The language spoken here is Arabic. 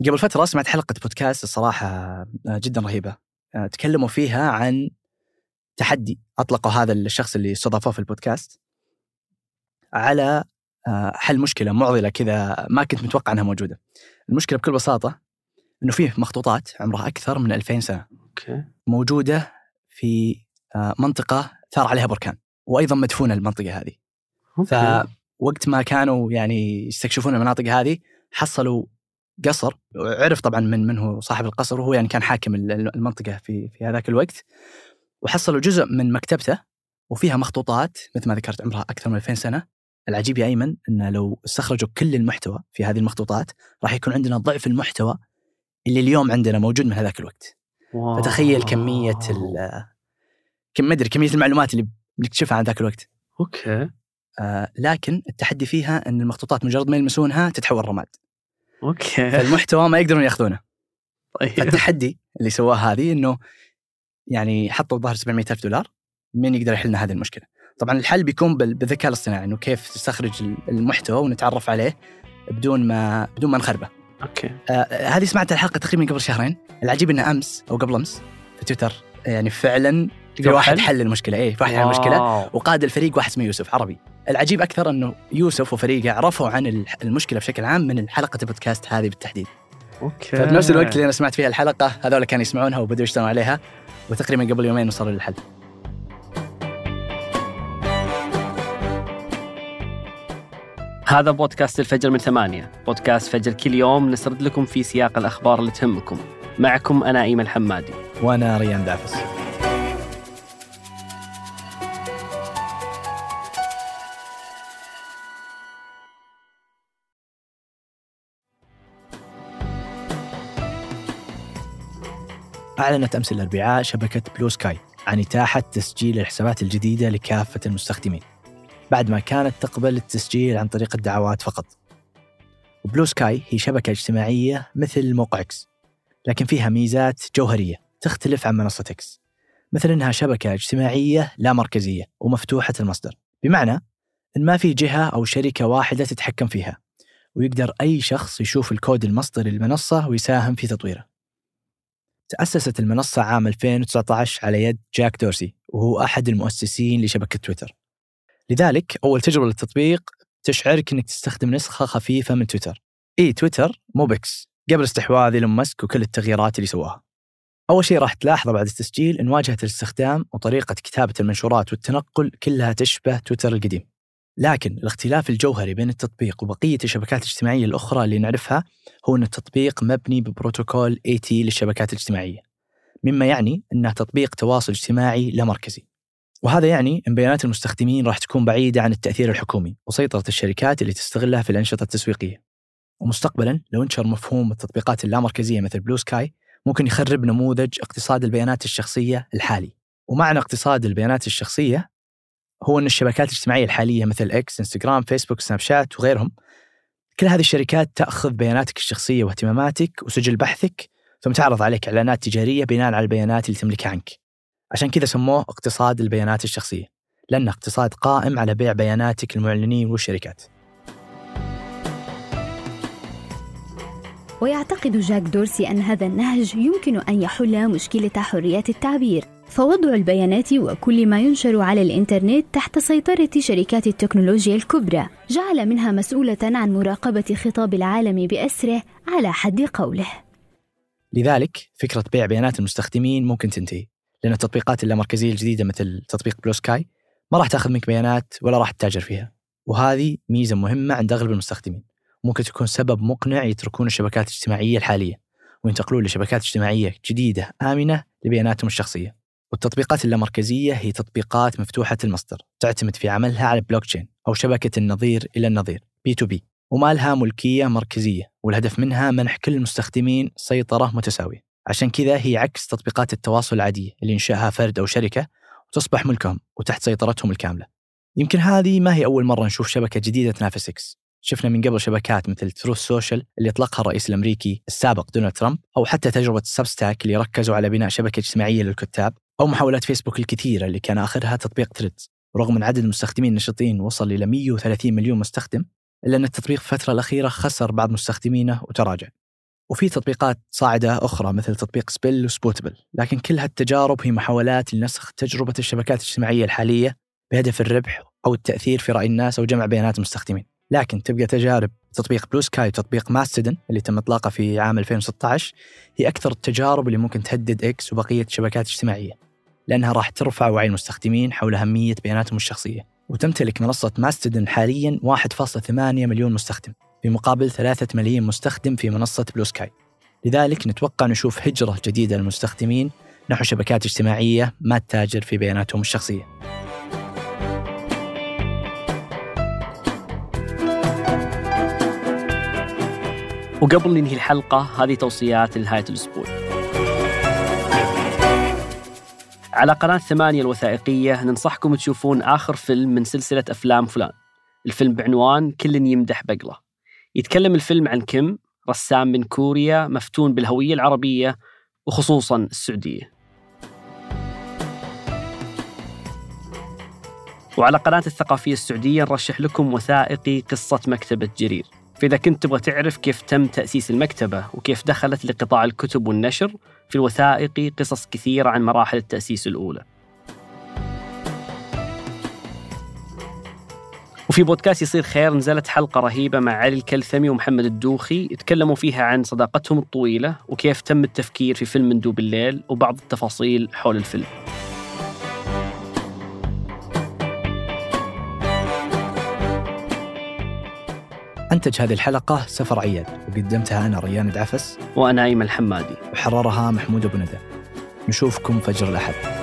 قبل فترة سمعت حلقة بودكاست الصراحة آه، جدا رهيبة آه، تكلموا فيها عن تحدي اطلقوا هذا الشخص اللي استضافوه في البودكاست على آه، حل مشكلة معضلة كذا ما كنت متوقع إنها موجودة. المشكلة بكل بساطة إنه فيه مخطوطات عمرها أكثر من 2000 سنة. أوكي موجودة في منطقة ثار عليها بركان وأيضا مدفونة المنطقة هذه. فوقت ما كانوا يعني يستكشفون المناطق هذه حصلوا قصر. عرف طبعا من من هو صاحب القصر وهو يعني كان حاكم المنطقة في في هذاك الوقت. وحصلوا جزء من مكتبته وفيها مخطوطات مثل ما ذكرت عمرها أكثر من 2000 سنة. العجيب يا أيمن إن لو استخرجوا كل المحتوى في هذه المخطوطات راح يكون عندنا ضعف المحتوى اللي اليوم عندنا موجود من هذاك الوقت. واو. فتخيل كمية كم ما أدري كمية المعلومات اللي بنكتشفها عن ذاك الوقت. Okay. آه لكن التحدي فيها إن المخطوطات مجرد ما يلمسونها تتحول رماد. Okay. فالمحتوى ما يقدرون ياخذونه. طيب. التحدي اللي سواه هذه إنه يعني حطوا الظاهر 700 ألف دولار مين يقدر يحل لنا هذه المشكلة؟ طبعا الحل بيكون بالذكاء الاصطناعي إنه كيف تستخرج المحتوى ونتعرف عليه بدون ما بدون ما نخربه. Okay. آه هذه سمعت الحلقة تقريبا قبل شهرين. العجيب إنه أمس أو قبل أمس في تويتر يعني فعلا في واحد حل المشكلة. إيه في واحد حل المشكلة. وقاد الفريق واحد اسمه يوسف عربي. العجيب أكثر إنه يوسف وفريقه عرفوا عن المشكلة بشكل عام من حلقه البودكاست هذه بالتحديد. أوكي. فبنفس الوقت اللي أنا سمعت فيها الحلقة هذول كانوا يسمعونها وبدأوا يشتغلون عليها وتقريبا قبل يومين وصلوا للحل. هذا بودكاست الفجر من ثمانية. بودكاست فجر كل يوم نسرد لكم في سياق الأخبار اللي تهمكم. معكم أنا أيمن الحمادي وأنا ريان دافس. أعلنت أمس الأربعاء شبكة بلو سكاي عن إتاحة تسجيل الحسابات الجديدة لكافة المستخدمين بعد ما كانت تقبل التسجيل عن طريق الدعوات فقط. بلو سكاي هي شبكة اجتماعية مثل موقع إكس لكن فيها ميزات جوهرية تختلف عن منصة إكس مثل أنها شبكة اجتماعية لا مركزية ومفتوحة المصدر. بمعنى أن ما في جهة أو شركة واحدة تتحكم فيها ويقدر أي شخص يشوف الكود المصدري للمنصة ويساهم في تطويره. تأسست المنصة عام 2019 على يد جاك دورسي وهو أحد المؤسسين لشبكة تويتر. لذلك أول تجربة للتطبيق تشعرك أنك تستخدم نسخة خفيفة من تويتر. أي تويتر مو ب إكس قبل استحواذ إيلون ماسك وكل التغييرات اللي سواها. أول شيء راح تلاحظه بعد التسجيل أن واجهة الاستخدام وطريقة كتابة المنشورات والتنقل كلها تشبه تويتر القديم. لكن الاختلاف الجوهري بين التطبيق وبقية الشبكات الاجتماعية الأخرى اللي نعرفها هو أن التطبيق مبني ببروتوكول AT للشبكات الاجتماعية مما يعني أنه تطبيق تواصل اجتماعي لا مركزي. وهذا يعني أن بيانات المستخدمين راح تكون بعيدة عن التأثير الحكومي وسيطرة الشركات اللي تستغلها في الأنشطة التسويقية. ومستقبلا لو انتشر مفهوم التطبيقات اللامركزية مثل بلو سكاي ممكن يخرب نموذج اقتصاد البيانات الشخصية الحالي. ومعنى اقتصاد البيانات الشخصية هو أن الشبكات الاجتماعية الحالية مثل إكس، إنستغرام، فيسبوك، سناب شات وغيرهم كل هذه الشركات تأخذ بياناتك الشخصية واهتماماتك وسجل بحثك ثم تعرض عليك إعلانات تجارية بناء على البيانات اللي تملكها عنك. عشان كذا سموه اقتصاد البيانات الشخصية لأنه اقتصاد قائم على بيع بياناتك المعلنين والشركات. ويعتقد جاك دورسي أن هذا النهج يمكن أن يحل مشكلة حرية التعبير. فوضع البيانات وكل ما ينشر على الإنترنت تحت سيطرة شركات التكنولوجيا الكبرى. جعل منها مسؤولة عن مراقبة خطاب العالم بأسره على حد قوله. لذلك فكرة بيع بيانات المستخدمين ممكن تنتهي لأن التطبيقات اللامركزية الجديدة مثل تطبيق بلو سكاي ما راح تأخذ منك بيانات ولا راح تتاجر فيها. وهذه ميزة مهمة عند أغلب المستخدمين. ممكن تكون سبب مقنع يتركون الشبكات الاجتماعية الحالية وينتقلون لشبكات اجتماعية جديدة آمنة لبياناتهم الشخصية. والتطبيقات اللامركزية هي تطبيقات مفتوحة المصدر تعتمد في عملها على البلوك تشين أو شبكة النظير إلى النظير P2P وما لها ملكية مركزية والهدف منها منح كل المستخدمين سيطرة متساوية. عشان كذا هي عكس تطبيقات التواصل العادية اللي إنشاها فرد أو شركة وتصبح ملكهم وتحت سيطرتهم الكاملة. يمكن هذه ما هي أول مرة نشوف شبكة جديدة تنافس إكس شفنا من قبل شبكات مثل تروث سوشيال اللي اطلقها الرئيس الأمريكي السابق دونالد ترامب أو حتى تجربة سبستاك اللي ركزوا على بناء شبكة اجتماعية للكتاب. أو محاولات فيسبوك الكثيرة اللي كان اخرها تطبيق ثريدز رغم إن عدد المستخدمين النشطين وصل إلى 130 مليون مستخدم إلا أن التطبيق في الفترة الأخيرة خسر بعض مستخدمينه وتراجع. وفي تطبيقات صاعدة أخرى مثل تطبيق سبيل وسبوتيبل لكن كل هالتجارب هي محاولات لنسخ تجربة الشبكات الاجتماعية الحالية بهدف الربح أو التأثير في رأي الناس أو جمع بيانات المستخدمين. لكن تبقى تجارب تطبيق بلو سكاي وتطبيق ماستدون اللي تم إطلاقه في عام 2016 هي أكثر التجارب اللي ممكن تهدد إكس وبقية الشبكات الاجتماعية لأنها راح ترفع وعي المستخدمين حول أهمية بياناتهم الشخصية. وتمتلك منصة ماستدن حاليا 1.8 مليون مستخدم في مقابل 3 ملايين مستخدم في منصة بلو سكاي لذلك نتوقع نشوف هجرة جديدة للمستخدمين نحو شبكات اجتماعية ما تتاجر في بياناتهم الشخصية. وقبل ننهي الحلقة هذه توصيات لنهاية الأسبوع. على قناة ثمانية الوثائقية ننصحكم تشوفون آخر فيلم من سلسلة أفلام فلان. الفيلم بعنوان كل يمدح بقلة يتكلم الفيلم عن كيم رسام من كوريا مفتون بالهوية العربية وخصوصا السعودية. وعلى قناة الثقافية السعودية نرشح لكم وثائقي قصة مكتبة جرير. فإذا كنت تبغى تعرف كيف تم تأسيس المكتبة وكيف دخلت لقطاع الكتب والنشر في الوثائقي قصص كثيرة عن مراحل التأسيس الأولى. وفي بودكاست يصير خير نزلت حلقة رهيبة مع علي الكلثمي ومحمد الدوخي يتكلموا فيها عن صداقتهم الطويلة وكيف تم التفكير في فيلم مندوب الليل وبعض التفاصيل حول الفيلم. أنتج هذه الحلقة سفر عياد وقدمتها أنا ريان دعفس وأنا أيمن الحمادي. وحررها محمود أبو ندى. نشوفكم فجر الأحد.